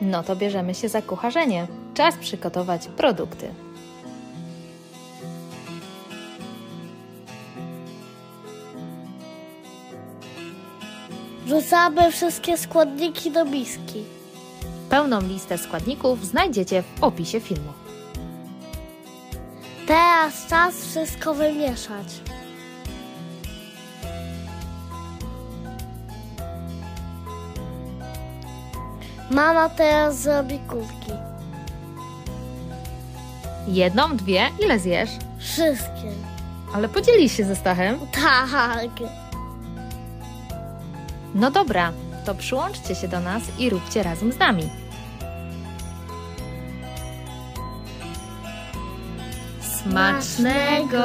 No to bierzemy się za kucharzenie. Czas przygotować produkty. Wrzucamy wszystkie składniki do miski. Pełną listę składników znajdziecie w opisie filmu. Teraz czas wszystko wymieszać. Mama teraz zrobi kulki. Jedną, dwie, ile zjesz? Wszystkie. Ale podzielisz się ze Stachem? Tak. No dobra, to przyłączcie się do nas i róbcie razem z nami. Smacznego!